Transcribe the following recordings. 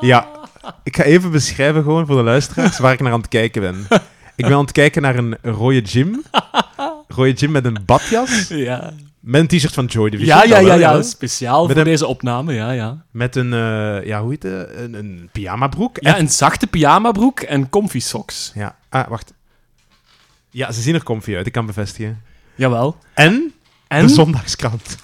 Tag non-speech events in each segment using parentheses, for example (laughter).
Ja, ik ga even beschrijven gewoon voor de luisteraars waar ik naar aan het kijken ben. Ik ben aan het kijken naar een rode gym. Rode gym met een badjas. Ja, Met een t-shirt van Joy Division. ja, ja, ja, ja. speciaal Met voor een- deze opname, ja, ja. Met een, eh, ja, hoe heet het? Een, een pyjamabroek. Ja, En- een zachte pyjamabroek en comfy socks. ja. Ah, wacht. Ja, ze zien er comfy uit, ik kan bevestigen. Jawel. En, En, de zondagskrant.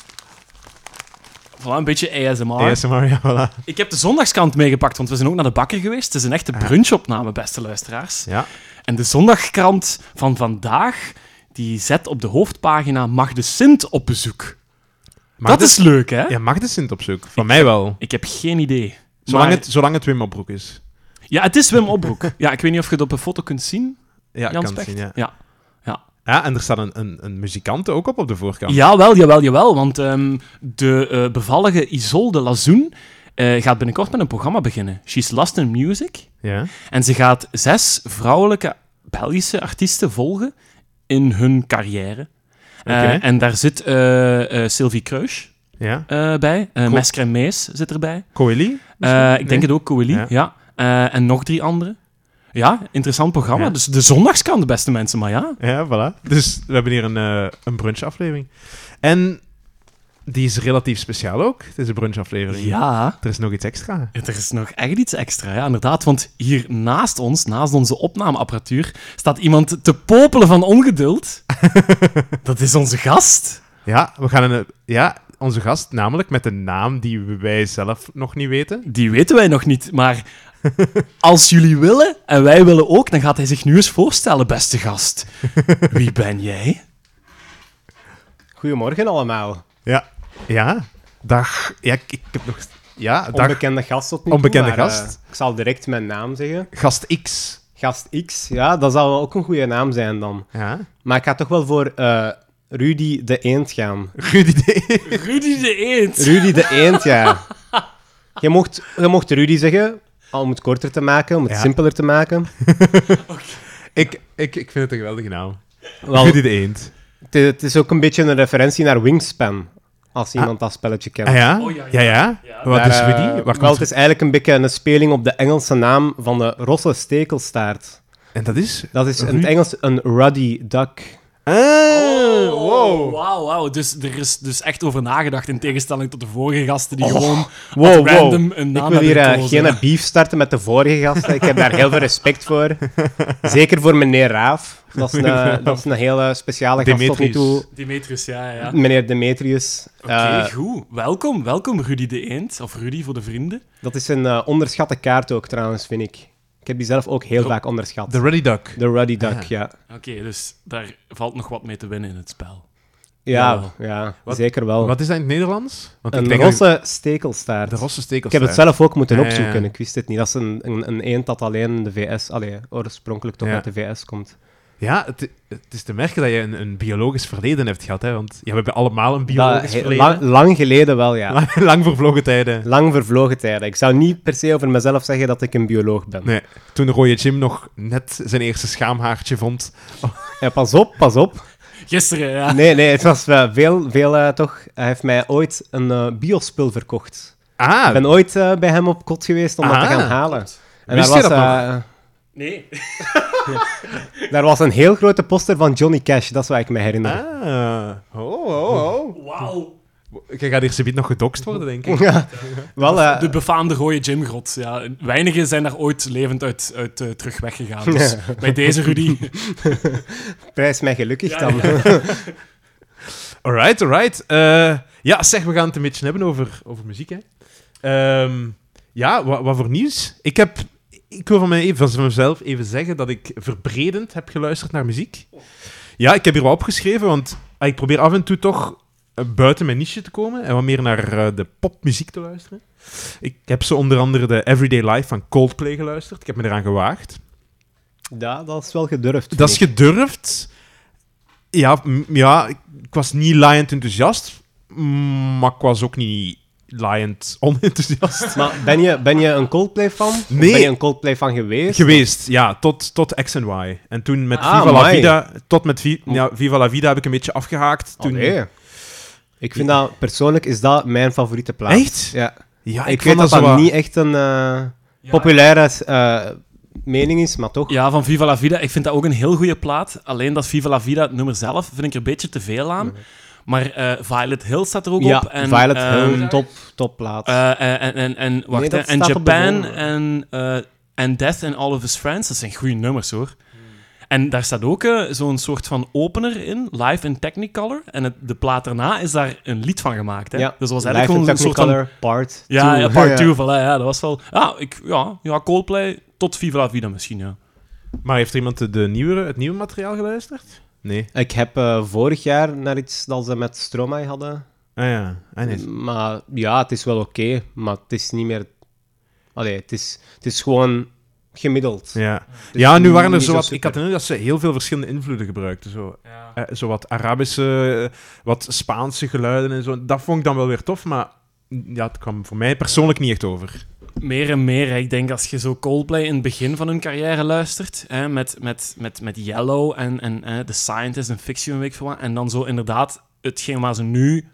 Voilà, een beetje ASMR. ASMR, ja, voilà. Ik heb de zondagskrant meegepakt, want we zijn ook naar de bakker geweest. Het is een echte brunchopname, beste luisteraars. Ja. En de zondagkrant van vandaag, die zet op de hoofdpagina Mag de Sint op bezoek. Mag dat de- is leuk, hè? Ja, mag de Sint op zoek? Van mij wel. Ik heb geen idee. Zolang, Maar- het, zolang het Wim Opbroek is. Ja, het is Wim Opbroek. ja, ik weet niet of je het op een foto kunt zien, Ja, Jan kan het zien, ja. ja. Ja, en er staat een, een, een muzikant ook op op de voorkant. Jawel, jawel, jawel. Want ehm, de eh, bevallige Isolde Lazoen eh, gaat binnenkort met een programma beginnen. She's Lost in Music. Ja. En ze gaat zes vrouwelijke Belgische artiesten volgen in hun carrière. Eh, en daar zit Sylvie Kruis ja. bij. Uh. Mescrem Mees zit erbij. Coeli? Ik Nee? denk het ook Coeli, ja. Ja. En nog drie anderen. Ja, interessant programma. Ja. Dus de zondagskant, beste mensen, maar ja. Ja, voilà. Dus we hebben hier een, eh een brunchaflevering. En die is relatief speciaal ook. Het is een brunchaflevering. Ja, Er is nog iets extra. er is nog echt iets extra, ja, inderdaad. Want hier naast ons, naast onze opnameapparatuur, staat iemand te popelen van ongeduld. (laughs) Dat is onze gast. Ja, we gaan een, ja, onze gast, namelijk met een naam die wij zelf nog niet weten. Die weten wij nog niet, maar (laughs) als jullie willen, en wij willen ook, dan gaat hij zich nu eens voorstellen, beste gast. (laughs) Wie ben jij? Goedemorgen allemaal. Ja. Ja. Dag. Ja, ik, ik heb nog... Ja, dag. Onbekende gast tot nu toe, Onbekende maar, eh, gast. ik zal direct mijn naam zeggen. Gast X. Gast X, ja, dat zal ook een goede naam zijn dan. Ja. Maar ik ga toch wel voor eh, Rudy de Eend gaan. Rudy de... Rudy de Eend. Rudy de Eend, ja. (laughs) Je mocht, je mocht Rudy zeggen, om het korter te maken, om het Ja. simpeler te maken. (laughs) ik, ik, ik vind het een geweldige naam. Wel, Rudy de Eend. het, is ook een beetje een referentie naar Wingspan, als iemand dat spelletje kent. Ah ja? Oh, ja, ja, ja. ja. Ja. Wat Daar, is eh, Rudy? Waar wel, het is eigenlijk een beetje een speling op de Engelse naam van de rosse stekelstaart. En dat is... Dat is in het Engels een ruddy duck. Ah, wow. Wauw, wauw. Dus er is dus echt over nagedacht, in tegenstelling tot de vorige gasten die Oh, gewoon Wow, wow. random een Ik naam wil hier eh, geen beef starten met de vorige gasten. Ik heb daar heel veel respect voor. (laughs) Zeker voor meneer Raaf. Dat is een, (laughs) dat is een hele speciale gast tot nu toe. Demetrius, ja, ja. Meneer Demetrius. Oké, Eh, goed. Welkom, welkom Rudy de Eend. Of Rudy voor de vrienden. dat is een eh, onderschatte kaart ook trouwens, vind ik. Ik heb die zelf ook heel De- vaak onderschat. The Ruddy Duck. De Ruddy Duck, Ah. ja. Oké, dus daar valt nog wat mee te winnen in het spel. Ja, ja Wat- zeker wel. Wat is dat in het Nederlands? Want ik een rosse stekelstaart. De rosse Ik stekels. heb het zelf ook moeten Ja, ja, ja. opzoeken, ik wist het niet. Dat is een, een, een eend dat alleen in de VS, allee, oorspronkelijk toch Ja. uit de VS komt. Ja, het, het is te merken dat je een, een biologisch verleden hebt gehad. Hè? Want ja, we hebben allemaal een Dat, biologisch he- verleden. lang, lang geleden wel, ja. Lang, (laughs) lang vervlogen tijden. Lang vervlogen tijden. Ik zou niet per se over mezelf zeggen dat ik een bioloog ben. Nee, toen de rode Jim nog net zijn eerste schaamhaartje vond. Ja, pas op, pas op. Gisteren, ja. Nee, nee, het was wel veel, veel eh, toch. Hij heeft mij ooit een eh, biospul verkocht. Ah, Ik ben ooit eh, bij hem op kot geweest om dat te gaan halen. En Wist daar je was, dat eh, Nee. (laughs) (laughs) daar was een heel grote poster van Johnny Cash, dat is wat ik me herinner. ah. Oh, oh, oh. Wauw. Je gaat hier zomeet nog gedoxt worden, denk ik. Ja, wel, eh, De befaamde rode gymgrot. Ja, weinigen zijn daar ooit levend uit, uit eh, terug weggegaan. Dus bij deze, Rudy. (laughs) prijs mij gelukkig Ja, dan. (laughs) Alright, alright. Eh, ja, zeg, we gaan het een beetje hebben over, over muziek, hè. Ehm, ja, wat, wat voor nieuws? Ik heb... Ik wil van, mij even, van mezelf even zeggen dat ik verbredend heb geluisterd naar muziek. Ja, ik heb hier wat opgeschreven, want ah, ik probeer af en toe toch eh, buiten mijn niche te komen en wat meer naar eh, de popmuziek te luisteren. Ik heb zo onder andere de Everyday Life van Coldplay geluisterd. Ik heb me eraan gewaagd. Ja, dat is wel gedurfd. Dat is gedurfd. Ja, ja, ik was niet laaiend enthousiast, maar ik was ook niet laaiend onenthousiast. Maar ben je, ben je een Coldplay-fan? Of Nee. Ben je een Coldplay-fan geweest? Geweest, ja, tot, tot X en Y. En toen met Ah, Viva La. Vida, tot met Vi- ja, Viva La Vida heb ik een beetje afgehaakt. Toen... Allee. Ik vind dat, persoonlijk is dat mijn favoriete plaat. Echt? Ja. Ja, ik, ik, weet vond dat dat dat zo wat- niet echt een, eh, populaire eh, mening is, maar toch. Ja, van Viva la Vida. Ik vind dat ook een heel goede plaat. Alleen dat Viva la Vida, het nummer zelf, vind ik er een beetje te veel aan. Maar eh, Violet Hill staat er ook Ja, op. En, Violet ehm, Hill, top, top plaat. eh, en, en, en, en, wacht, Nee, Japan en, eh, en Death and All of His Friends, dat zijn goede nummers hoor. En daar staat ook eh, zo'n soort van opener in, live in Technicolor. En het, de plaat daarna is daar een lied van gemaakt. Hè? ja, Dus dat was Live eigenlijk in gewoon een soort van Technicolor, part Ja, two. ja part 2 voilà, ja, dat was wel... Ja, ik, ja, ja, Coldplay tot Viva la Vida misschien, ja. Maar heeft er iemand de, de nieuwere, het nieuwe materiaal geluisterd? Nee. Ik heb eh, vorig jaar naar iets dat ze met Stromae hadden. Ah ja, ah, nee. Maar ja, het is wel oké, maar het is niet meer... Allee, het is, het is gewoon gemiddeld. Ja, is ja nu waren er zo wat... super. Ik had de indruk dat ze heel veel verschillende invloeden gebruikten. Zo, eh, zo wat Arabische, eh, wat Spaanse geluiden en zo. Dat vond ik dan wel weer tof, maar ja, het kwam voor mij persoonlijk niet echt over. Meer en meer. hè. Ik denk als je zo Coldplay in het begin van hun carrière luistert, hè, met, met, met, met Yellow en, en eh, The Scientist en Fiction, wat, en dan zo inderdaad hetgeen waar ze nu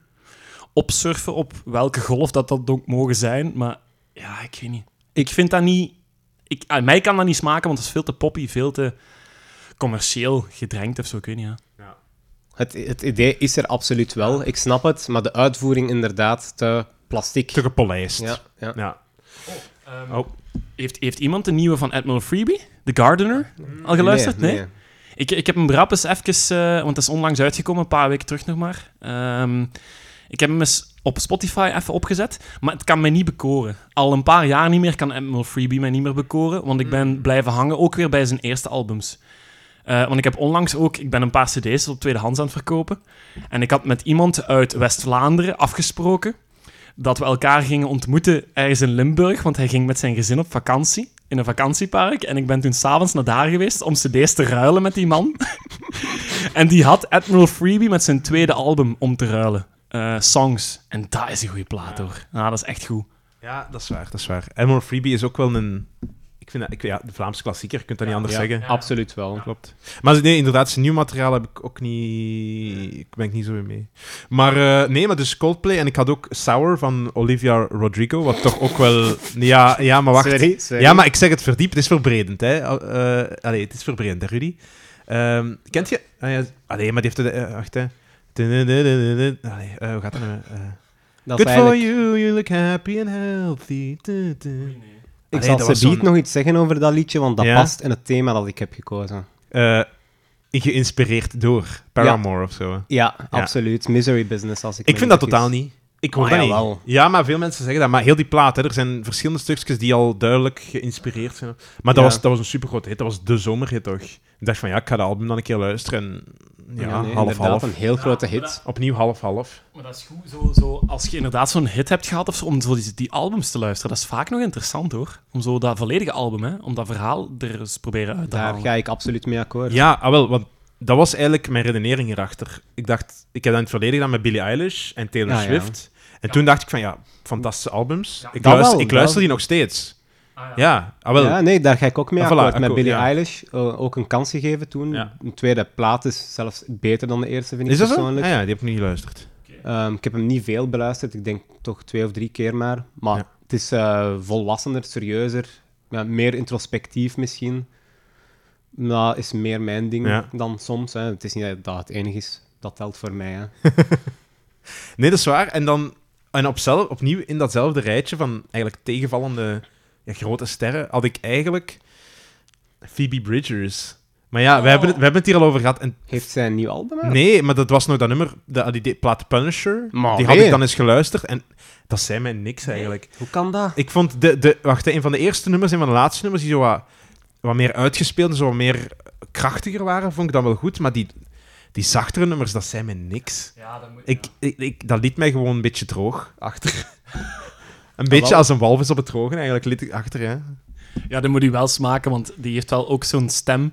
opsurfen op welke golf dat dat ook mogen zijn, maar ja, ik weet niet. Ik vind dat niet... Ik, aan mij kan dat niet smaken, want het is veel te poppy, veel te commercieel gedrenkt of zo, ik weet niet, ja. Het, het idee is er absoluut wel, ik snap het, maar de uitvoering inderdaad te plastiek. Te gepolijst. Ja, ja. Ja. Ehm, Oh. heeft, heeft iemand de nieuwe van Admiral Freebie, The Gardener, al geluisterd? Nee? Ik, ik heb hem rap eens even, eh, want dat is onlangs uitgekomen, een paar weken terug nog maar. Ehm, ik heb hem eens op Spotify even opgezet, maar het kan mij niet bekoren. Al een paar jaar niet meer kan Admiral Freebie mij niet meer bekoren, want ik ben blijven hangen, ook weer bij zijn eerste albums. Eh, want ik heb onlangs ook, ik ben een paar cd's op tweedehands aan het verkopen. En ik had met iemand uit West-Vlaanderen afgesproken dat we elkaar gingen ontmoeten ergens in Limburg, want hij ging met zijn gezin op vakantie in een vakantiepark. En ik ben toen s'avonds naar daar geweest om cd's te ruilen met die man. (laughs) en die had Admiral Freebie met zijn tweede album om te ruilen. Eh, songs. En dat is een goede plaat, hoor. Nou, dat is echt goed. ja, dat is waar, dat is waar. Admiral Freebie is ook wel een... Ik vind dat, ik, ja, de Vlaamse klassieker, je kunt dat niet anders Ja, zeggen. Absoluut wel. Klopt. Maar nee, inderdaad, zijn nieuw materiaal heb ik ook niet... Ik ben ik niet zo mee. Maar eh, nee, maar dus Coldplay. En ik had ook Sour van Olivia Rodrigo, wat toch ook wel... (laughs) Ja, ja maar wacht. Sorry, sorry. Ja, maar ik zeg het verdiep. Het is verbredend, hè. Eh, allee, het is verbredend, hè, Rudy? Ehm, kent je... Ah, ja, allee, maar die heeft... het. eh, wacht, hè. Allee, eh, hoe gaat dat nou? Eh, Good for you, you look happy and healthy. Du, Ik zal dat ze zo'n- nog iets zeggen over dat liedje, want dat Ja? past in het thema dat ik heb gekozen. Eh, geïnspireerd door Paramore of zo. Ja, absoluut. Misery Business, als ik Ik vind dat totaal niet. Ik hoor Ah, dat niet. jawel. Ja, maar veel mensen zeggen dat. Maar heel die plaat, hè, er zijn verschillende stukjes die al duidelijk geïnspireerd zijn. Maar dat, Ja. was, dat was een supergrote hit. Dat was de zomerhit toch? Ik dacht van ja, ik ga de album dan een keer luisteren. En ja, Ja, nee, half inderdaad, half. een heel grote hit. dat- Opnieuw half half. Maar dat is goed, zo, zo, als je inderdaad zo'n hit hebt gehad of zo, om zo die, die albums te luisteren, dat is vaak nog interessant hoor. Om zo dat volledige album, hè, om dat verhaal er eens proberen uit te Daar halen. ga ik absoluut mee akkoord. Ja, ah, wel, want dat was eigenlijk mijn redenering hierachter. Ik dacht, ik heb dat in het verleden gedaan met Billie Eilish en Taylor Ah, ja. Swift. En toen dacht ik van ja, fantastische albums. Ja. ik luister, wel, ik luister die nog steeds. Ah, ja. Ja, ah, wel. Ja, nee, daar ga ik ook mee Ah, voilà, akkoord. Met Billie ja. Eilish eh, ook een kans gegeven toen. Ja. Een tweede plaat is zelfs beter dan de eerste, vind ik Is dat zo? persoonlijk. Ah, ja, die heb ik niet geluisterd. Ehm, ik heb hem niet veel beluisterd, ik denk toch twee of drie keer maar. Maar Ja. het is eh, volwassener, serieuzer, ja, meer introspectief misschien. Dat is meer mijn ding Ja. dan soms. Hè. Het is niet dat dat het enige is. Dat telt voor mij. Hè. (laughs) Nee, dat is waar. En dan en op zelf, opnieuw in datzelfde rijtje van eigenlijk tegenvallende ja, grote sterren had ik eigenlijk Phoebe Bridgers. Maar ja, we, hebben het, we hebben het hier al over gehad. En Heeft zij een nieuw album uit? nee, maar dat was nog dat nummer, de, die, die plaat Punisher. Maar die had nee. ik dan eens geluisterd en dat zei mij niks eigenlijk. Hoe kan dat? Ik vond de, de, wacht, een van de eerste nummers, een van de laatste nummers, die zo wat, wat meer uitgespeeld en zo wat meer krachtiger waren, vond ik dan wel goed. Maar die, die zachtere nummers, dat zei mij niks. Ja, dat moet, Ik, ik, ik- dat liet mij gewoon een beetje droog achter. (laughs) een beetje wel. als een walvis op het drogen, eigenlijk, liet ik achter, ja. ja, dat moet u wel smaken, want die heeft wel ook zo'n stem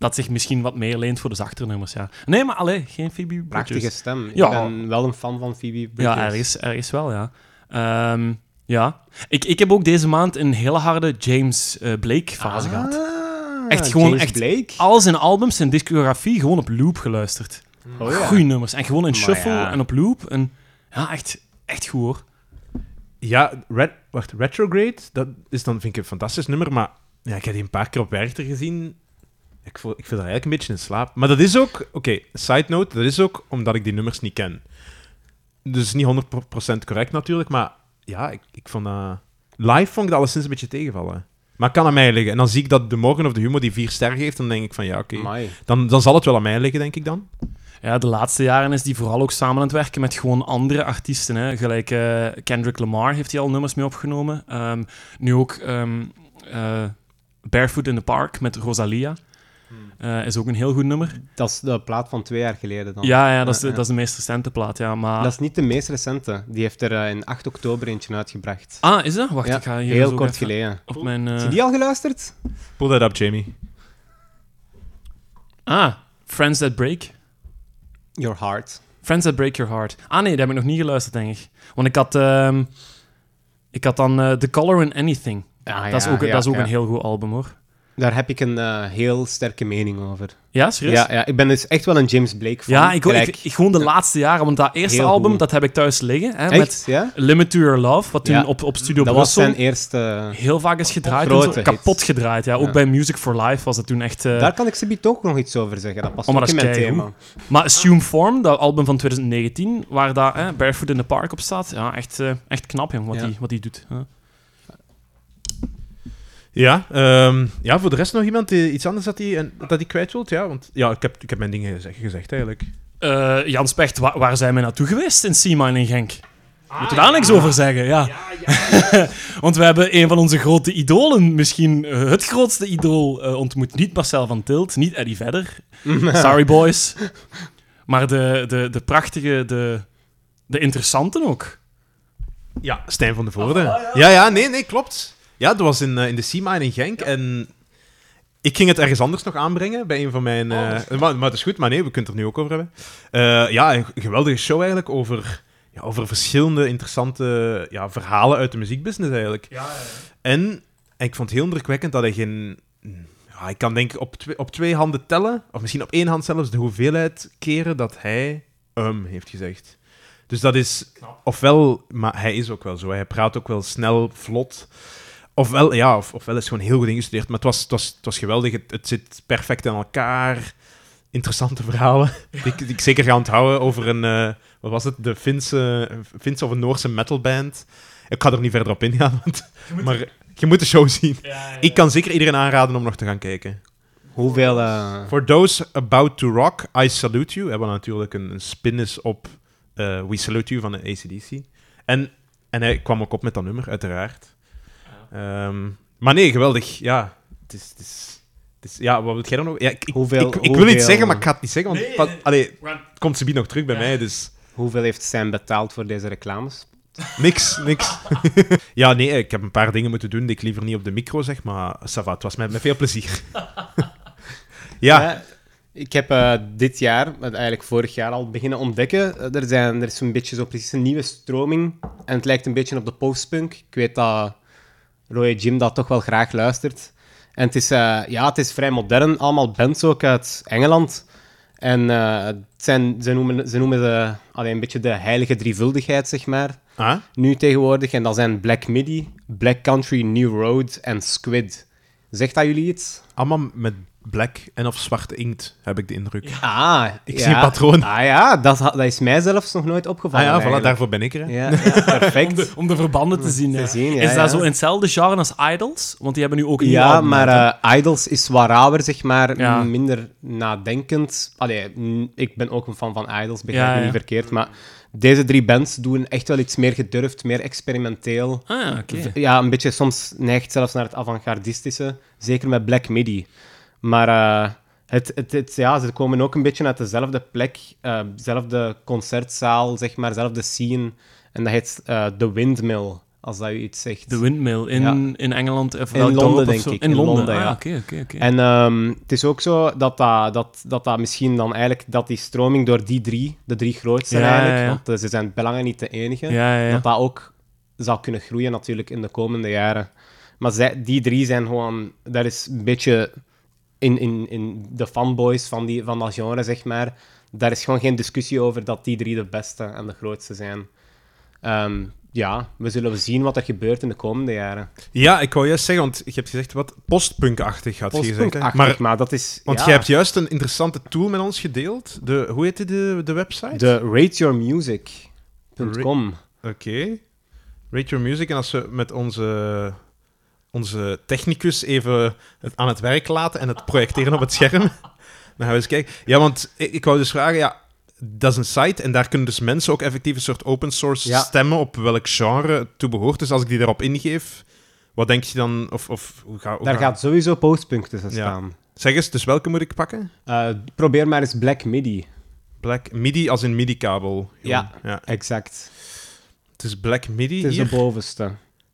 dat zich misschien wat meer leent voor de zachtere nummers, ja. Nee, maar allee, geen Phoebe Bridgers. Prachtige stem. Ja. Ik ben wel een fan van Phoebe Bridgers. Ja, ergens, ergens wel, ja. Ehm, ja. Ik, ik heb ook deze maand een hele harde James eh, Blake-fase gehad. Ah, Echt gewoon James echt Blake? Al zijn albums en discografie gewoon op loop geluisterd. Oh, ja. Goeie nummers. En gewoon in shuffle ja. en op loop. En ja, echt, echt goed hoor. Ja, Red, wacht, Retrograde, dat is dan, vind ik, een fantastisch nummer, maar ja, ik heb die een paar keer op Werchter gezien. Ik, voel, ik viel daar eigenlijk een beetje in slaap. Maar dat is ook, oké, side note, dat is ook omdat ik die nummers niet ken. Dus niet 100% correct natuurlijk, maar ja, ik, ik vond dat... Live vond ik dat alleszins een beetje tegenvallen. Maar het kan aan mij liggen. En dan zie ik dat de Morgen of de Humor die vier sterren geeft, dan denk ik van ja, oké. Dan, dan zal het wel aan mij liggen, denk ik dan. Ja, de laatste jaren is die vooral ook samen aan het werken met gewoon andere artiesten. Hè. Gelijk eh, Kendrick Lamar heeft hij al nummers mee opgenomen. Ehm, nu ook ehm, eh, Barefoot in the Park met Rosalia. Eh, is ook een heel goed nummer. Dat is de plaat van twee jaar geleden dan. Ja, ja, dat, is de, Ja, ja. dat is de meest recente plaat. Ja, maar... Dat is niet de meest recente. Die heeft er in 8 oktober eentje uitgebracht. Ah, is dat? Wacht, Ja, ik ga hier heel kort even geleden. Op mijn, Heb je die al geluisterd? Pull that up, Jamie. Ah, Friends That Break. Your Heart. Friends That Break Your Heart. Ah nee, dat heb ik nog niet geluisterd, denk ik. Want ik had, ehm, ik had dan eh, The Color in Anything. Ah, dat is ja, ook, ja, dat is ook een heel goed album, hoor. Daar heb ik een eh, heel sterke mening over. Ja, serieus? Ja, ja, ik ben dus echt wel een James Blake fan. Ja, ik, ik, ik- gewoon de laatste jaren. Want dat eerste Heel album, goed. dat heb ik thuis liggen. Hè, Echt, met ja? Limit to Your Love, wat toen op, op Studio Dat was Brussel zijn eerste... heel vaak is gedraaid. grote zo, kapot gedraaid. Ja. Ook bij Music for Life was dat toen echt... eh, Daar kan ik Sibi toch nog iets over zeggen. Dat past Oh, maar ook dat in mijn thema. Maar Assume Form, dat album van 2019, waar dat, hè, Barefoot in the Park op staat, ja, echt, eh, echt knap, jong, wat hij wat die doet. hè. Ja, ehm, ja, voor de rest nog iemand die iets anders dat hij en- dat hij kwijt wilt? Ja, want ja, ik heb, ik heb mijn dingen gezegd, gezegd eigenlijk. Eh, Jan Specht, wa- waar zijn we naartoe geweest in Seamine in Genk? Moeten we daar niks over zeggen? Ja. (laughs) Want we hebben een van onze grote idolen, misschien eh, het grootste idool, eh, ontmoet. Niet Marcel van Tilt, niet Eddie Vedder. (laughs) Sorry boys. Maar de, de, de prachtige, de, de interessante ook. Ja, Stijn van de Voorde. ja. ja, nee, nee, klopt. Ja, dat was in, eh, in de Seamine in Genk. En ik ging het ergens anders nog aanbrengen bij een van mijn... eh, maar, maar het is goed, maar nee, we kunnen het er nu ook over hebben. Eh, ja, een geweldige show eigenlijk over, ja, over verschillende interessante ja, verhalen uit de muziekbusiness eigenlijk. En, en ik vond het heel indrukwekkend dat hij geen... Ja, ik kan denk ik op twee, op twee handen tellen, of misschien op één hand zelfs, de hoeveelheid keren dat hij um heeft gezegd. Dus dat is ofwel, maar hij is ook wel zo. Hij praat ook wel snel, vlot. Ofwel, ja, of, ofwel is het gewoon heel goed ingestudeerd. Maar het was, het was, het was geweldig. Het, het zit perfect in elkaar. Interessante verhalen. die, ik- die ik zeker ga onthouden over een, eh, wat was het? De Finse, Finse of een Noorse metalband. Ik ga er niet verder op ingaan, want, maar je moet de show zien. Ik kan zeker iedereen aanraden om nog te gaan kijken. Hoeveel... eh, For those about to rock, I salute you. Hebben we natuurlijk een, een spin is op eh, We Salute You van de ACDC. En, en hij kwam ook op met dat nummer, uiteraard. Ehm, maar nee, geweldig. Ja, het is... Het is het is- ja, wat wil jij dan nog? Ja, ik, ik, Hoeveel- ik, ik wil iets zeggen, maar ik ga het niet zeggen, want Nee, pa- nee. allee, het komt ze nog terug bij mij, dus Hoeveel heeft Sam betaald voor deze reclames? niks, niks. (laughs) ja, nee, ik heb een paar dingen moeten doen die ik liever niet op de micro zeg, maar ça va, het was met, met veel plezier. (laughs) ja, Ik heb eh, dit jaar, eh, eigenlijk vorig jaar al beginnen ontdekken. Eh, Er, zijn, er is een beetje zo precies een nieuwe stroming. En het lijkt een beetje op de postpunk. Ik weet dat Roy Jim dat toch wel graag luistert. En het is, eh, ja, het is vrij modern. Allemaal bands ook uit Engeland. En eh, het zijn, ze noemen, ze noemen de, allee, een beetje de heilige drievuldigheid, zeg maar. ah, Nu tegenwoordig. En dat zijn Black Midi, Black Country, New Road en Squid. Zegt dat jullie iets? allemaal met black en of zwarte inkt, heb ik de indruk. Ah, Ik zie een patroon. Ah ja, dat, is mij zelfs nog nooit Ah opgevallen. ja, voilà, daarvoor ben ik er. hè. Ja, (laughs) ja, perfect. Om de, om de verbanden te zien. Te ja. zien, ja, is dat ja. zo in hetzelfde genre als Idols? Want die hebben nu ook een Ja, album maar eh, Idols is wat rauwer, zeg maar. Ja. Minder nadenkend. Allee, ik ben ook een fan van Idols, begrijp Ja, me ja. niet verkeerd. Maar deze drie bands doen echt wel iets meer gedurfd, meer experimenteel. Ah, ja, oké. V- Ja, een beetje soms neigt zelfs naar het avant-gardistische. Zeker met Black Midi. Maar eh, het, het, het, ja, ze komen ook een beetje uit dezelfde plek. eh, dezelfde concertzaal, zeg maar. Dezelfde scene. En dat heet eh The Windmill, als dat u iets zegt. De Windmill in, Ja. in Engeland. Of In Londen, denk ik. In, In Londen, Londen, Ah, ja. Oké, oké, oké. En ehm, het is ook zo dat dat, dat, dat dat misschien dan eigenlijk... Dat die stroming door die drie, de drie grootste Ja, eigenlijk... Want ze zijn belangen niet de enige. Dat dat ook zal kunnen groeien natuurlijk in de komende jaren. Maar zij, die drie zijn gewoon... Dat is een beetje in, in, in de fanboys van, die, van dat genre, zeg maar. Daar is gewoon geen discussie over dat die drie de beste en de grootste zijn. Ehm, ja, we zullen zien wat er gebeurt in de komende jaren. Ja, ik wou juist zeggen, want je hebt gezegd wat postpunkachtig had je gezegd. hè? Maar, maar, dat is... want ja, je hebt juist een interessante tool met ons gedeeld. De, hoe heet die, de, de website? De rateyourmusic.com. Oké. Rate Your Music. En als we met onze, onze technicus even het aan het werk laten en het projecteren op het scherm, (laughs) dan gaan we eens kijken. Ja, want ik, ik wou dus vragen, ja, dat is een site en daar kunnen dus mensen ook effectief een soort open source Ja. stemmen op welk genre het toe behoort. Dus als ik die daarop ingeef, wat denk je dan? Of, of hoe ga, hoe Daar ga- gaat sowieso postpunk tussen Ja. staan. Zeg eens, dus welke moet ik pakken? Eh, probeer maar eens Black MIDI. Black MIDI als in MIDI-kabel. Ja. ja. Exact. Het is Black MIDI Het is hier. de bovenste.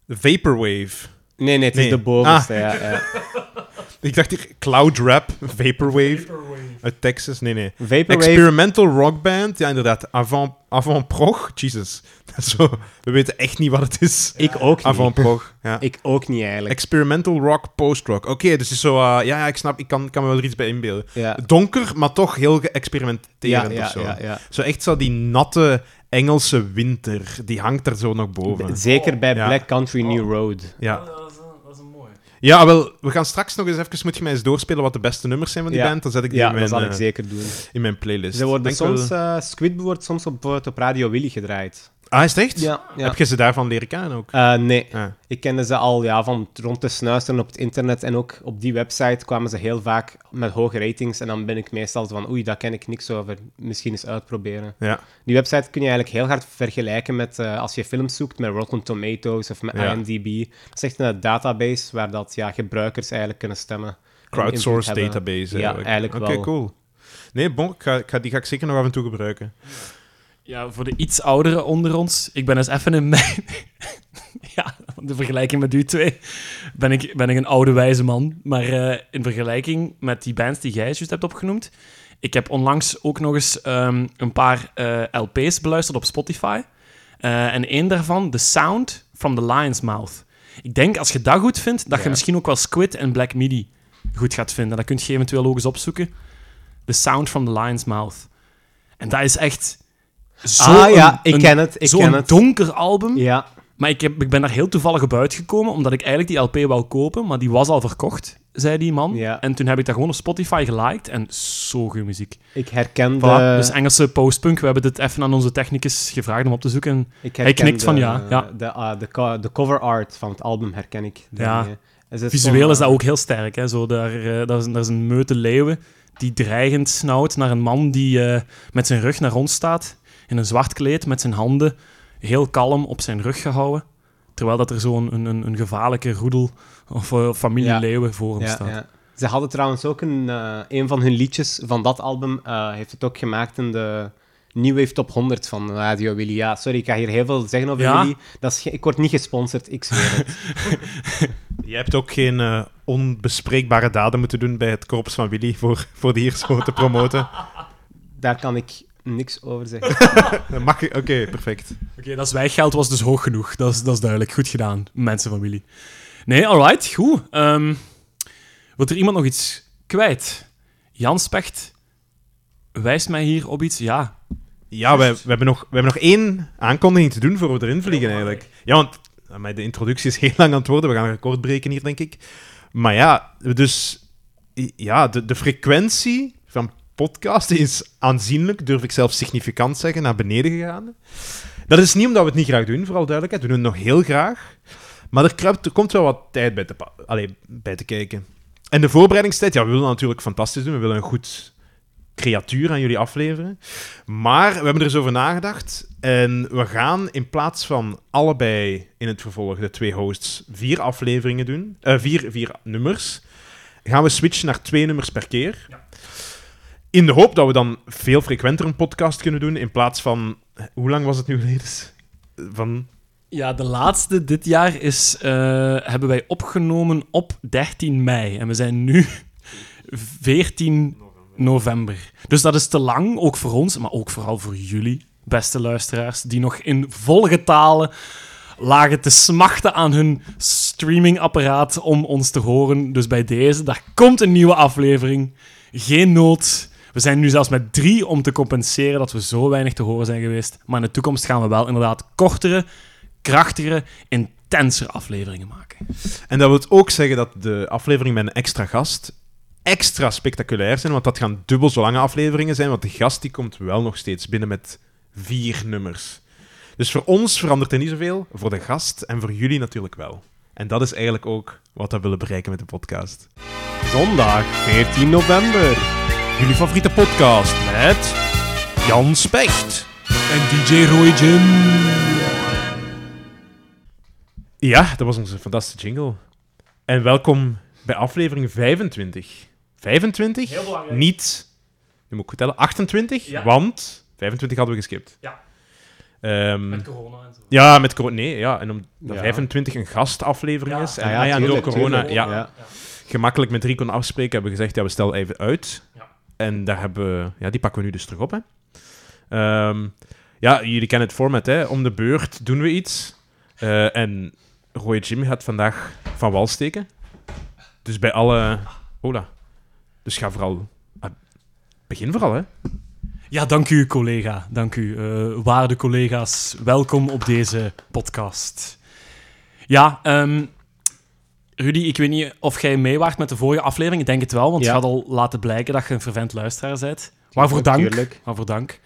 Vaporwave. Nee, nee, het is Nee. de bovenste. Ja, ja. (laughs) Ik dacht hier Cloud Rap, Vaporwave. Uit Texas, nee, nee. Vaporwave, Experimental Rock Band, ja inderdaad. Avant, avant prog, Jesus. (laughs) Dat is Zo, we weten echt niet wat het is. ik ook niet. Avant prog, ja. (laughs) Ik ook niet eigenlijk. Experimental Rock, Post-Rock. Oké, dus het is zo, eh, ja, ja, ik snap, ik kan, kan me wel er iets bij inbeelden. Ja. Donker, maar toch heel Ja, geëxperimenterend ja, of zo. ja, ja. Zo echt zo die natte Engelse winter, die hangt er zo nog boven. Zeker bij Ja. Black Country New Road. Ja. Oh, dat, is een, dat is een mooie. ja, wel, we gaan straks nog eens even, moet je mij eens doorspelen wat de beste nummers zijn van die Ja. band. Dan zet ik die Ja, in, mijn, dat zal ik eh, zeker doen. in mijn playlist. Ze worden Denk soms, wel- eh, Squid wordt soms op, bijvoorbeeld op Radio Willy gedraaid. Ah, is het echt? Ja, ja. Heb je ze daarvan leren kennen ook? Eh, nee, Ah. ik kende ze al ja, van rond te snuisteren op het internet en ook op die website kwamen ze heel vaak met hoge ratings en dan ben ik meestal zo van oei, daar ken ik niks over, misschien eens uitproberen. Ja. Die website kun je eigenlijk heel hard vergelijken met eh, als je films zoekt met Rotten Tomatoes of met Ja. IMDb. Dat is echt een database waar dat, ja, gebruikers eigenlijk kunnen stemmen. hebben. database. Ja, eigenlijk Oké, wel. cool. Nee, bon, ik ga, ik ga- die ga ik zeker nog af en toe gebruiken. Ja, voor de iets ouderen onder ons, ik ben eens even in mijn... (laughs) ja, de vergelijking met u twee, ben ik, ben ik een oude wijze man. Maar eh, in vergelijking met die bands die jij juist hebt opgenoemd, ik heb onlangs ook nog eens ehm, een paar eh, LP's beluisterd op Spotify. Eh, en één daarvan, The Sound from the Lion's Mouth. Ik denk, als je dat goed vindt, dat je misschien ook wel Squid en Black Midi goed gaat vinden. Dat kun je eventueel ook eens opzoeken. The Sound from the Lion's Mouth. En dat is echt... Zo ah ja, een- ik ken het, ik Zo'n ken het. donker album. Ja, Maar ik, heb, ik ben daar heel toevallig op uitgekomen, omdat ik eigenlijk die LP wou kopen, maar die was al verkocht, zei die man. Ja. En toen heb ik dat gewoon op Spotify geliked en zo goede muziek. ik herken Voilà, dus Engelse postpunk. We hebben dit even aan onze technicus gevraagd om op te zoeken. En Ik Hij knikt van ja, ja. De, ah, de, co- de cover art van het album herken ik. Ja. visueel is dat eh, ook heel sterk. Hè? Zo, daar, eh, is, dat is een meute leeuwen die dreigend snauwt naar een man die eh, met zijn rug naar ons staat, in een zwart kleed, met zijn handen heel kalm op zijn rug gehouden. Terwijl dat er zo'n een, een, een gevaarlijke roedel of eh, familie Ja. leeuwen voor hem Ja, staat. ja. Ze hadden trouwens ook een, eh, een van hun liedjes van dat album, eh, heeft het ook gemaakt in de New Wave Top 100 van Radio Willy. Ja, sorry, ik ga hier heel veel zeggen over Ja? Willy. Dat is ik word niet gesponsord, ik zweer het. (laughs) Je hebt ook geen onbespreekbare daden moeten doen bij het korps van Willy voor, voor die hier zo te promoten. Daar kan ik niks over zeggen. (laughs) Oké, perfect. Oké, dat zwijggeld was dus hoog genoeg. Dat is, dat is duidelijk. Goed gedaan, mensen van Willy. Nee, alright, goed. Ehm wil er iemand nog iets kwijt? Jan Specht wijst mij hier op iets. Ja, Ja, we, we, hebben nog, we hebben nog één aankondiging te doen voor we erin vliegen eigenlijk. Ja, want eh, de introductie is (laughs) heel lang aan het worden. We gaan een record breken hier, denk ik. Maar ja, dus ja, de, de frequentie van podcasten is aanzienlijk, durf ik zelf significant zeggen, naar beneden gegaan. Dat is niet omdat we het niet graag doen, vooral duidelijkheid. We doen het nog heel graag. Maar er, kruipt, er komt wel wat tijd bij te, allee, bij te kijken. En de voorbereidingstijd, ja, we willen natuurlijk fantastisch doen. We willen een goed creatuur aan jullie afleveren. Maar we hebben er eens over nagedacht. En we gaan in plaats van allebei in het vervolg, de twee hosts, vier afleveringen doen. eh, vier, vier nummers. Gaan we switchen naar twee nummers per keer. In de hoop dat we dan veel frequenter een podcast kunnen doen. In plaats van. Hoe lang was het nu geleden? Van. ja de laatste dit jaar is, eh, hebben wij opgenomen op 13 mei. En we zijn nu 14 november. Dus dat is te lang, ook voor ons, maar ook vooral voor jullie, beste luisteraars, die nog in volgetalen lagen te smachten aan hun streamingapparaat om ons te horen. Dus bij deze, daar komt een nieuwe aflevering. Geen nood. We zijn nu zelfs met drie om te compenseren dat we zo weinig te horen zijn geweest. Maar in de toekomst gaan we wel inderdaad kortere, krachtigere, intensere afleveringen maken. En dat wil ook zeggen dat de aflevering met een extra gast extra spectaculair zijn, want dat gaan dubbel zo lange afleveringen zijn, want de gast die komt wel nog steeds binnen met vier nummers. Dus voor ons verandert er niet zoveel, voor de gast en voor jullie natuurlijk wel. En dat is eigenlijk ook wat we willen bereiken met de podcast. Zondag 14 november. Jullie favoriete podcast met Jan Specht. En DJ Roy Jim. Ja, dat was onze fantastische jingle. En welkom bij aflevering 25. 25? Heel belangrijk. Niet, nu moet ik vertellen, 28, Ja. want 25 hadden we geskipt. Ja. Ehm, Met corona en zo. ja, met corona. Nee, ja. En omdat Ja. 25 een gastaflevering Ja. is. En Ah ja, ah ja, door corona tuurlijk. ja, Ja. gemakkelijk met drie kon afspreken, hebben we gezegd, ja, we stellen even uit. En daar hebben ja, die pakken we nu dus terug op. Hè. Ehm, ja, jullie kennen het format, hè. Om de beurt doen we iets. Eh, en Roy Jim gaat vandaag van wal steken. Dus bij alle... Hola. Dus ga vooral... ah, begin vooral, hè. Ja, dank u, collega. Dank u, eh, waarde collega's. Welkom op deze podcast. Ja, ehm, Rudy, ik weet niet of jij mee waart met de vorige aflevering. Ik denk het wel, want Ja. je had al laten blijken dat je een fervent luisteraar bent. Waarvoor dank. Waarvoor dank.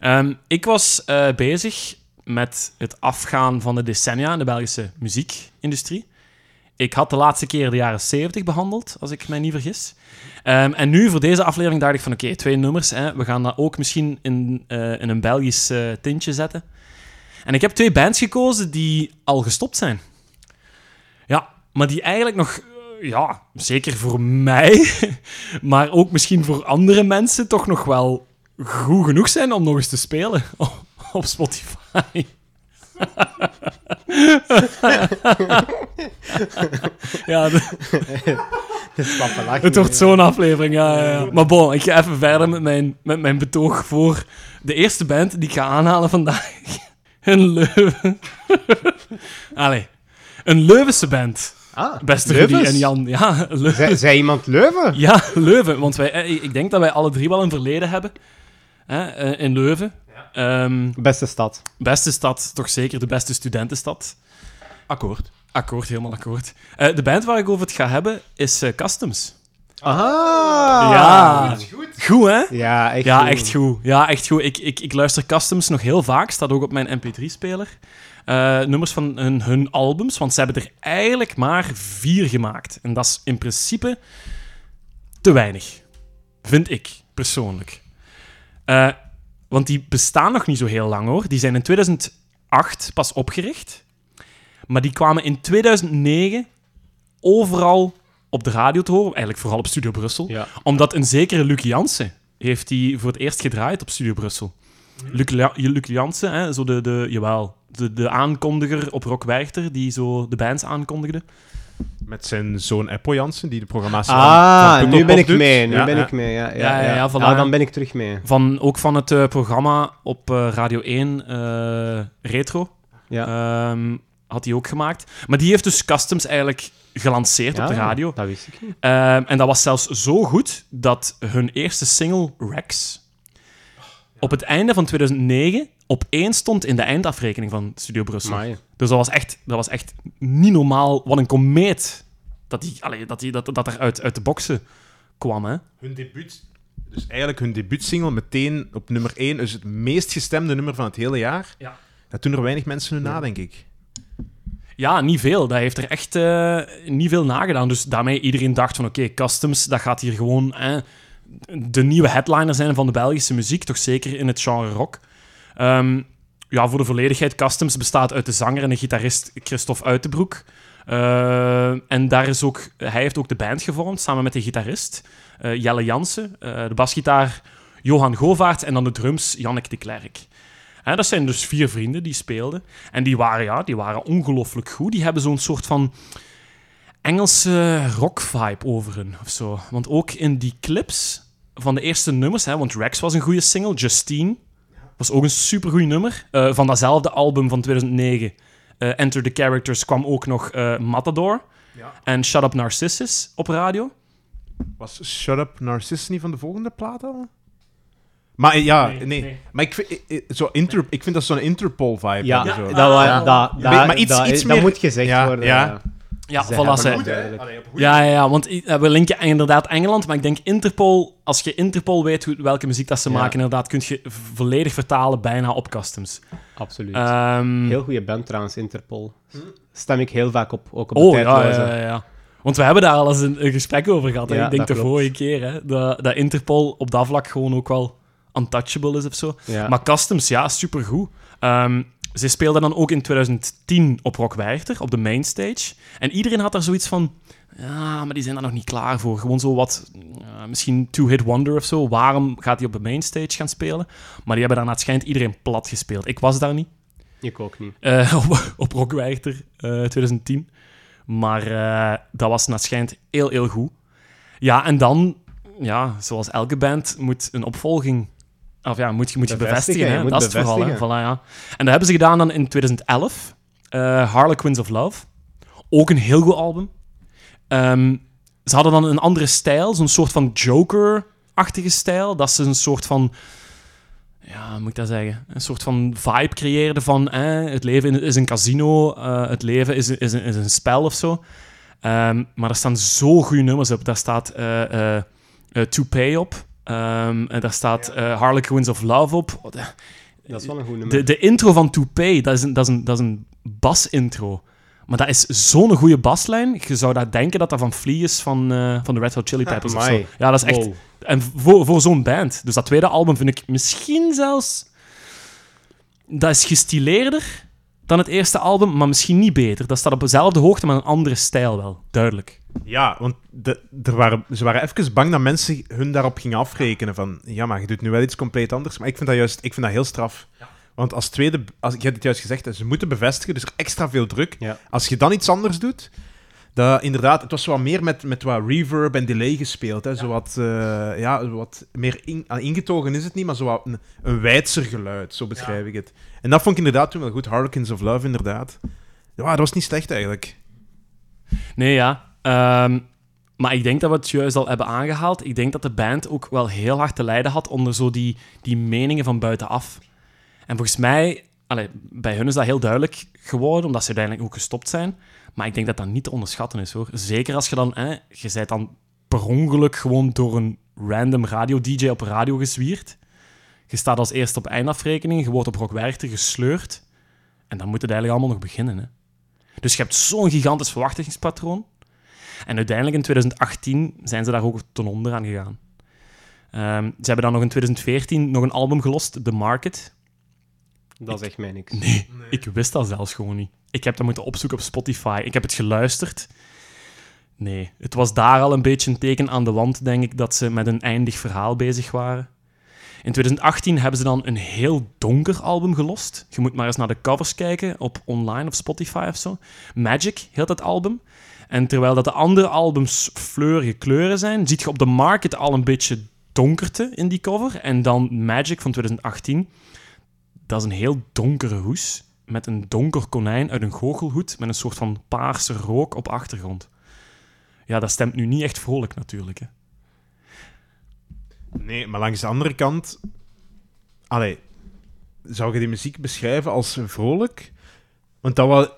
Ehm, ik was eh, bezig met het afgaan van de decennia in de Belgische muziekindustrie. Ik had de laatste keer de jaren 70 behandeld, als ik mij niet vergis. Ehm, en nu, voor deze aflevering, dacht ik van oké, twee nummers. Hè, we gaan dat ook misschien in, eh, in een Belgisch eh, tintje zetten. En ik heb twee bands gekozen die al gestopt zijn. Ja, maar die eigenlijk nog, eh, ja, zeker voor mij, (laughs) maar ook misschien voor andere mensen toch nog wel goed genoeg zijn om nog eens te spelen (laughs) op- op Spotify. (laughs) ja, de- het wordt zo'n aflevering, ja, ja, ja. Maar bon, ik ga even verder met mijn, met mijn betoog voor de eerste band die ik ga aanhalen vandaag. Een Leuven. Allee, een Leuvense band. Ah, Beste Rudy en Jan. Ja, (laughs) Leuven. Zij, zij iemand Leuven? Ja, Leuven. Want wij, eh, ik denk dat wij alle drie wel een verleden hebben. Hè, eh, in Leuven. Ehm, Beste stad. beste stad, toch zeker de beste studentenstad. Akkoord. Akkoord, helemaal akkoord. Eh, de band waar ik over het ga hebben is Customs. Aha! Ja. Goed, hè? Ja, echt Ja, goed. echt goed. Ja, echt goed. Ik, ik, ik luister Customs nog heel vaak. Staat ook op mijn mp3-speler. Eh, nummers van hun, hun albums. Want ze hebben er eigenlijk maar vier gemaakt. En dat is in principe te weinig. Vind ik, persoonlijk. Eh, want die bestaan nog niet zo heel lang, hoor. Die zijn in 2008 pas opgericht. Maar die kwamen in 2009 overal op de radio te horen. Eigenlijk vooral op Studio Brussel Ja. omdat een zekere Luc Jansen heeft die voor het eerst gedraaid op Studio Brussel. Luc, Jansen, hè, zo de, de, jawel, de, de aankondiger op Rock Werchter, die zo de bands aankondigde. Met zijn zoon Eppo Jansen, die de programmatie Ah, van, nu ben ik doet. mee. Nu Ja, ben ja. ik mee. Ja, ja, Ja, ja, ja. ja, voilà. Ja, dan ben ik terug mee. Van, ook van het eh, programma op eh, Radio 1, eh, Retro, Ja. ehm, had hij ook gemaakt. Maar die heeft dus Customs eigenlijk gelanceerd op de radio. Dat wist ik niet. Ehm, en dat was zelfs zo goed dat hun eerste single, Rex, op het einde van 2009 op één stond in de eindafrekening van Studio Brussel. Amai. Dus dat was echt, dat was echt niet normaal. Wat een komeet dat, die, allee, dat, die, dat, dat er uit, uit de boksen kwam. Hè? Hun debuut... Dus eigenlijk hun debuutsingle meteen op nummer 1 is het meest gestemde nummer van het hele jaar. Ja. Dat doen er weinig mensen nu na, denk ik. Ja, niet veel. Dat heeft er echt eh, niet veel nagedaan. Dus daarmee iedereen dacht van oké, Customs, dat gaat hier gewoon eh, de nieuwe headliner zijn van de Belgische muziek. Toch zeker in het genre rock. Ehm, ja, voor de volledigheid, Customs bestaat uit de zanger en de gitarist Christophe Uitenbroek. Eh, en daar is ook, hij heeft ook de band gevormd, samen met de gitarist eh, Jelle Jansen. eh, de basgitaar Johan Govaert en dan de drums Jannik de Klerk. Hè, dat zijn dus vier vrienden die speelden. En die waren, ja, die waren ongelooflijk goed. Die hebben zo'n soort van Engelse rock-vibe over hun of zo. Want ook in die clips van de eerste nummers, hè, want Rex was een goede single, Justine was ook een supergoed nummer. Eh, van datzelfde album van 2009, eh, Enter the Characters, kwam ook nog eh, Matador Ja. en Shut Up Narcissus op radio. Was Shut Up Narcissus niet van de volgende plaat al? Maar ja, Nee, nee. nee. Maar ik vind, zo Inter, ik vind dat zo'n Interpol-vibe. Ja, zo. dat, Ja. dat, dat, maar iets- dat, iets dat meer- moet gezegd Ja, worden. ja. Ja, Ze voilà. hebben zij- goed, duidelijk. Ja, ja, ja, want we linken inderdaad Engeland, maar ik denk Interpol, als je Interpol weet hoe, welke muziek dat ze Ja. maken, inderdaad, kun je volledig vertalen bijna op customs. Absoluut. Ehm, Heel goede band trouwens, Interpol. Stem ik heel vaak op, ook op oh, de ja, tijdloze. ja, ja, ja. Want we hebben daar al eens een, een gesprek over gehad. Ja, ik denk de klopt. vorige keer, hè, dat, dat Interpol op dat vlak gewoon ook wel untouchable is of zo. Ja. Maar Customs, ja, supergoed. Ehm ze speelden dan ook in 2010 op Rock Werchter, op de mainstage. En iedereen had daar zoiets van... Ja, maar die zijn daar nog niet klaar voor. Gewoon zo wat... ja, misschien two-hit wonder of zo. Waarom gaat hij op de mainstage gaan spelen? Maar die hebben daar naar het schijnt iedereen plat gespeeld. Ik was daar niet. Ik ook niet. eh, (laughs) op, op Rock Werchter eh, 2010. Maar eh, dat was naar het schijnt heel, heel goed. Ja, en dan... Ja, zoals elke band moet een opvolging... Of ja, moet, je- moet je Bevestigen, hè. dat is het. Hè. bevestigen. Voilà, ja. En dat hebben ze gedaan dan in 2011. eh Harlequins of Love. Ook een heel goed album. Ehm, ze hadden dan een andere stijl. Zo'n soort van Joker-achtige stijl. Dat ze een soort van... Ja, hoe moet ik dat zeggen? Een soort van vibe creëerden van... eh, het leven is een casino. eh, het leven is, is, een, is een spel of zo. Ehm, maar er staan zo goede nummers op. Daar staat eh, To Pay op. Ehm, en daar staat eh Harlequins of Love op. Oh, de- Dat is wel een goed nummer. de, de intro van To Pay, dat is een, dat is een, dat is een bas-intro. Maar dat is zo'n goede baslijn. Je zou daar denken dat dat van Flea is van, eh, van de Red Hot Chili Peppers of zo. Amai. Ja, dat is echt... Wow. En voor, voor zo'n band. Dus dat tweede album vind ik misschien zelfs... Dat is gestileerder dan het eerste album, maar misschien niet beter. Dat staat op dezelfde hoogte, maar een andere stijl wel. Duidelijk. Ja, want de, er waren, ze waren even bang dat mensen hun daarop gingen afrekenen. Van, ja, maar je doet nu wel iets compleet anders. Maar ik vind dat juist ik vind dat heel straf. Want als tweede, als, ik heb het juist gezegd, ze moeten bevestigen, dus er extra veel druk. Ja. Als je dan iets anders doet, dat inderdaad, het was wat meer met, met wat reverb en delay gespeeld. Hè, zo wat, eh, ja, wat meer in- ah, ingetogen is het niet, maar zo wat een, een wijdser geluid, zo beschrijf ik het. En dat vond ik inderdaad toen wel goed. Harlequins of Love, inderdaad. Ja, dat was niet slecht eigenlijk. Nee, ja. Ehm, maar ik denk dat we het juist al hebben aangehaald. Ik denk dat de band ook wel heel hard te lijden had onder zo die, die meningen van buitenaf. En volgens mij, allee, bij hun is dat heel duidelijk geworden, omdat ze uiteindelijk ook gestopt zijn. Maar ik denk dat dat niet te onderschatten is, hoor. Zeker als je dan, hè, je bent dan per ongeluk gewoon door een random radio-dj op radio gezwierd. Je staat als eerste op eindafrekening, je wordt op Rock Werchter gesleurd. En dan moet het eigenlijk allemaal nog beginnen, hè. Dus je hebt zo'n gigantisch verwachtingspatroon. En uiteindelijk in 2018 zijn ze daar ook ten onder aan gegaan. Ehm, ze hebben dan nog in 2014 nog een album gelost, The Market. Dat zegt mij niks. Nee, ik wist dat zelfs gewoon niet. Ik heb dat moeten opzoeken op Spotify. Ik heb het geluisterd. Nee, het was daar al een beetje een teken aan de wand, denk ik, dat ze met een eindig verhaal bezig waren. In 2018 hebben ze dan een heel donker album gelost. Je moet maar eens naar de covers kijken op online of Spotify of zo. Magic heet dat album. En terwijl dat de andere albums fleurige kleuren zijn, ziet je op de market al een beetje donkerte in die cover. En dan Magic van 2018 dat is een heel donkere hoes met een donker konijn uit een goochelhoed met een soort van paarse rook op achtergrond. Ja, dat stemt nu niet echt vrolijk natuurlijk. Hè. Nee, maar langs de andere kant... Allee, zou je die muziek beschrijven als vrolijk? Want dat was...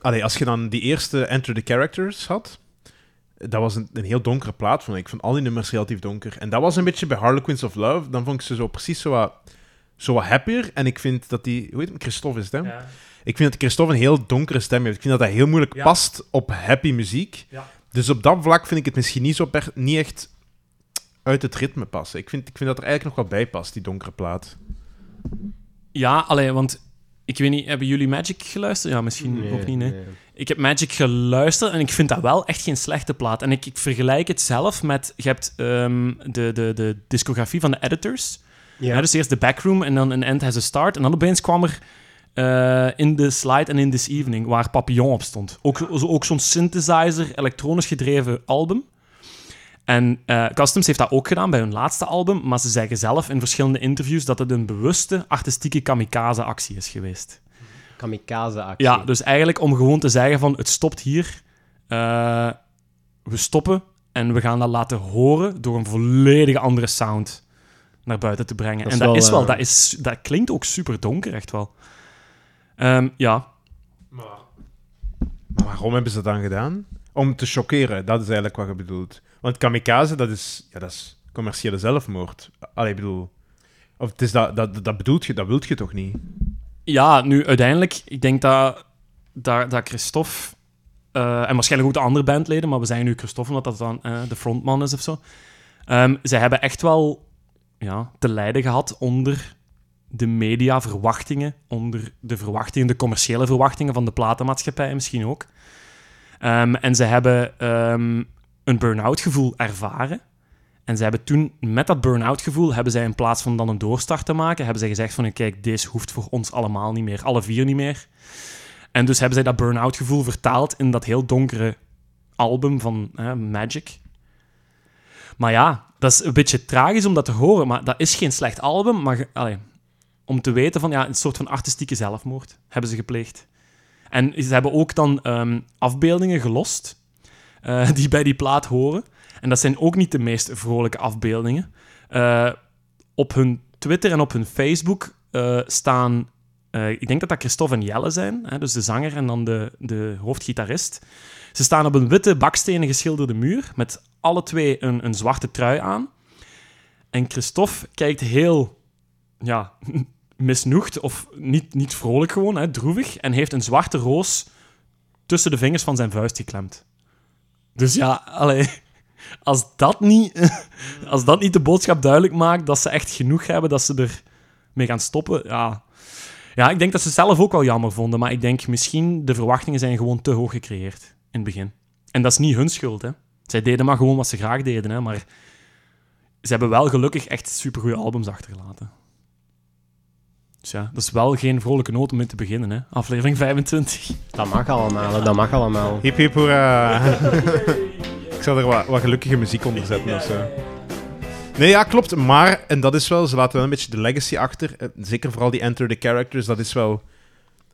Allee, als je dan die eerste Enter the Characters had... Dat was een, een heel donkere plaat, vond ik. Ik vond al die nummers relatief donker. En dat was een beetje bij Harlequins of Love. Dan vond ik ze zo precies zo wat, zo wat happier. En ik vind dat die... Hoe heet hem? Christophe is het, hè? Ik vind dat Christophe een heel donkere stem heeft. Ik vind dat dat heel moeilijk Ja. past op happy muziek. Ja. Dus op dat vlak vind ik het misschien niet, zo per, niet echt uit het ritme passen. Ik vind, ik vind dat er eigenlijk nog wel bij past, die donkere plaat. Ja, alleen, want ik weet niet, hebben jullie Magic geluisterd? Ja, misschien Nee, ook niet, nee. nee. Ik heb Magic geluisterd en ik vind dat wel echt geen slechte plaat. En ik, ik vergelijk het zelf met... Je hebt ehm, de, de, de discografie van de editors. Ja. Ja, dus eerst de backroom en dan een end has a start. En dan opeens kwam er eh, in the slide and in this evening, waar Papillon op stond. Ook, zo- ook zo'n synthesizer, elektronisch gedreven album. En eh, Customs heeft dat ook gedaan bij hun laatste album, maar ze zeggen zelf in verschillende interviews dat het een bewuste artistieke kamikaze-actie is geweest. Kamikaze-actie. Ja, dus eigenlijk om gewoon te zeggen van het stopt hier, eh, we stoppen en we gaan dat laten horen door een volledig andere sound naar buiten te brengen. Dat en dat, wel, is wel, eh, dat, is, dat klinkt ook super donker, echt wel. Ehm, ja, Maar, maar waarom hebben ze dat dan gedaan? Om te chockeren, dat is eigenlijk wat je bedoelt. Want kamikaze, dat is, ja, dat is commerciële zelfmoord. Allee, ik bedoel... Of het is dat, dat, dat bedoelt je, dat wilt je toch niet? Ja, nu uiteindelijk, ik denk dat, dat, dat Christophe, eh, en waarschijnlijk ook de andere bandleden, maar we zeggen nu Christophe omdat dat dan eh, de frontman is of zo. Ehm zij hebben echt wel ja, te lijden gehad onder de mediaverwachtingen, onder de verwachtingen, de commerciële verwachtingen van de platenmaatschappij misschien ook. Ehm, en ze hebben ehm, een burn-out gevoel ervaren. En ze hebben toen, met dat burn-out gevoel, hebben zij in plaats van dan een doorstart te maken, hebben zij gezegd van, kijk, deze hoeft voor ons allemaal niet meer, alle vier niet meer. En dus hebben zij dat burn-out gevoel vertaald in dat heel donkere album van Magic. Maar ja, dat is een beetje tragisch om dat te horen, maar dat is geen slecht album, maar om te weten van, ja, een soort van artistieke zelfmoord hebben ze gepleegd. En ze hebben ook dan ehm, afbeeldingen gelost eh, (laughs) die bij die plaat horen. En dat zijn ook niet de meest vrolijke afbeeldingen. Eh, op hun Twitter en op hun Facebook eh, staan... ik denk dat dat Christophe en Jelle zijn, hè, dus de zanger en dan de, de hoofdgitarist. Ze staan op een witte bakstenen geschilderde muur met alle twee een, een zwarte trui aan. En Christophe kijkt heel ja, (laughs) misnoegd of niet, niet vrolijk gewoon, hè, droevig, en heeft een zwarte roos tussen de vingers van zijn vuist geklemd. Dus ja, (laughs) als dat niet, (laughs) als dat niet de boodschap duidelijk maakt dat ze echt genoeg hebben, dat ze er mee gaan stoppen, ja. Ja, ik denk dat ze zelf ook wel jammer vonden, maar ik denk misschien de verwachtingen zijn gewoon te hoog gecreëerd in het begin. En dat is niet hun schuld, hè. Zij deden maar gewoon wat ze graag deden, hè, maar ze hebben wel gelukkig echt supergoeie albums achtergelaten. Dus ja, dat is wel geen vrolijke noot om mee te beginnen, hè. Aflevering 25. Dat mag allemaal, hè, dat mag allemaal. Hip hip hoera. (laughs) ik zal er wat, wat gelukkige muziek onder zetten of zo. Nee, ja, klopt. Maar, en dat is wel, ze laten wel een beetje de legacy achter. Eh, Zeker vooral die Enter the Characters, dat is wel...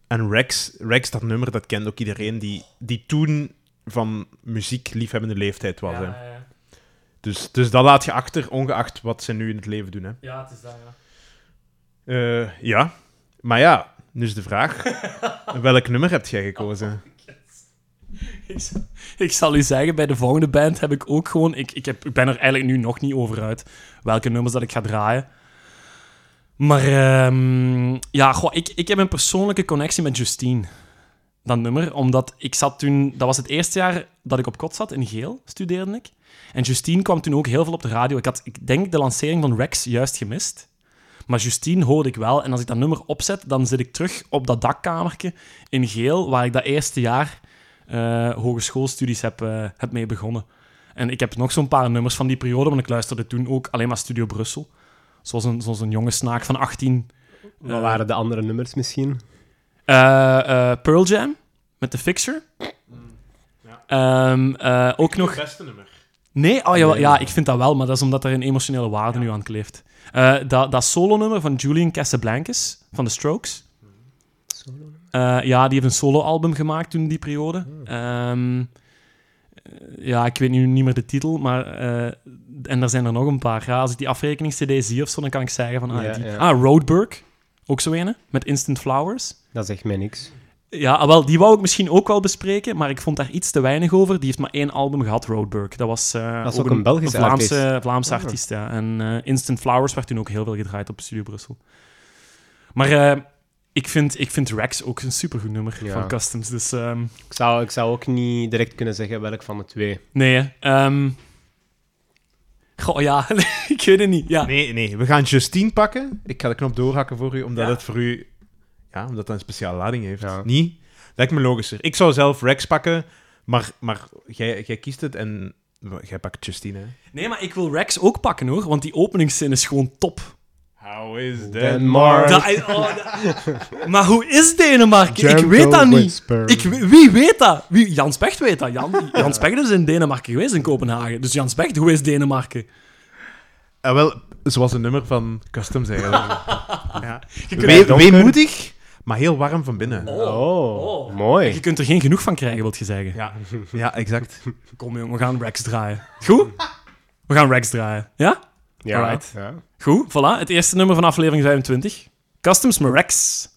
En Rex, Rex, dat nummer, dat kent ook iedereen die, die toen van muziek liefhebbende leeftijd was. Hè. Dus, dus dat laat je achter, ongeacht wat ze nu in het leven doen. Hè. Ja, het is dat, ja. Eh, ja, maar ja, nu is de vraag. (laughs) welk nummer heb jij gekozen? Ik zal, ik zal u zeggen, bij de volgende band heb ik ook gewoon... Ik, ik, heb, ik ben er eigenlijk nu nog niet over uit welke nummers dat ik ga draaien. Maar ehm, ja, goh, ik, ik heb een persoonlijke connectie met Justine. Dat nummer, omdat ik zat toen... Dat was het eerste jaar dat ik op kot zat, in Geel, studeerde ik. En Justine kwam toen ook heel veel op de radio. Ik had, ik denk, de lancering van Rex juist gemist. Maar Justine hoorde ik wel. En als ik dat nummer opzet, dan zit ik terug op dat dakkamertje in Geel, waar ik dat eerste jaar eh, hogeschoolstudies heb, eh, heb mee begonnen. En ik heb nog zo'n paar nummers van die periode, want ik luisterde toen ook alleen maar Studio Brussel. Zoals een, zoals een jonge snaak van 18. Wat waren de andere nummers misschien? Eh, eh, Pearl Jam, met The Fixer. Ehm, eh, ook nog... beste nummer. Nee, oh, ja, Nee. ja, ik vind dat wel, maar dat is omdat er een emotionele waarde nu aan kleeft. Eh, dat, dat solo-nummer van Julian Casablancas, van The Strokes. Eh, ja, die heeft een solo-album gemaakt toen in die periode. Ehm, eh, ja, ik weet nu niet meer de titel, maar... eh, en er zijn er nog een paar. Ja, als ik die afrekenings-cd zie of zo, dan kan ik zeggen van... Ah, Ja, die, ja. ah Roadburg, ook zo ene, met Instant Flowers. Dat zegt mij niks. Ja, ah, wel, die wou ik misschien ook wel bespreken, maar ik vond daar iets te weinig over. Die heeft maar één album gehad, Roadburg. Dat was eh, Dat is ook een Belgische Vlaamse, artiest. Vlaamse Ah. artiest, ja. En eh, Instant Flowers werd toen ook heel veel gedraaid op Studio Brussel. Maar eh, ik, vind, ik vind Rex ook een supergoed nummer Ja. van Customs. Dus ehm, Ik zou, ik zou ook niet direct kunnen zeggen welk van de twee. nee, hè. Goh, ja, (laughs) ik weet het niet. Ja. Nee, nee, we gaan Justine pakken. Ik ga de knop doorhakken voor u, omdat Ja? het voor u... Ja, omdat dat een speciale lading heeft. Ja. Niet? Lijkt me logischer. Ik zou zelf Rex pakken, maar, maar jij, jij kiest het en jij pakt Justine. hè. Nee, maar ik wil Rex ook pakken hoor, want die openingszin is gewoon top. How is Denmark? Oh, maar hoe is Denemarken? ik weet dat niet. Ik, wie weet dat? Wie, Jan Specht weet dat. Jan, Jan Specht is in Denemarken geweest, in Kopenhagen. Dus Jan Specht, hoe is Denemarken? Ah, wel, zoals een nummer van Customs eigenlijk. (laughs) ja. We- weemoedig, maar heel warm van binnen. Oh, Oh. mooi. Je kunt er geen genoeg van krijgen, wilt je zeggen. Ja, ja exact. Kom jong, we gaan Rex draaien. Goed? (laughs) We gaan Rex draaien. Ja? Ja, Alright. ja. Goed, voilà. Het eerste nummer van aflevering 25. Customs Rex.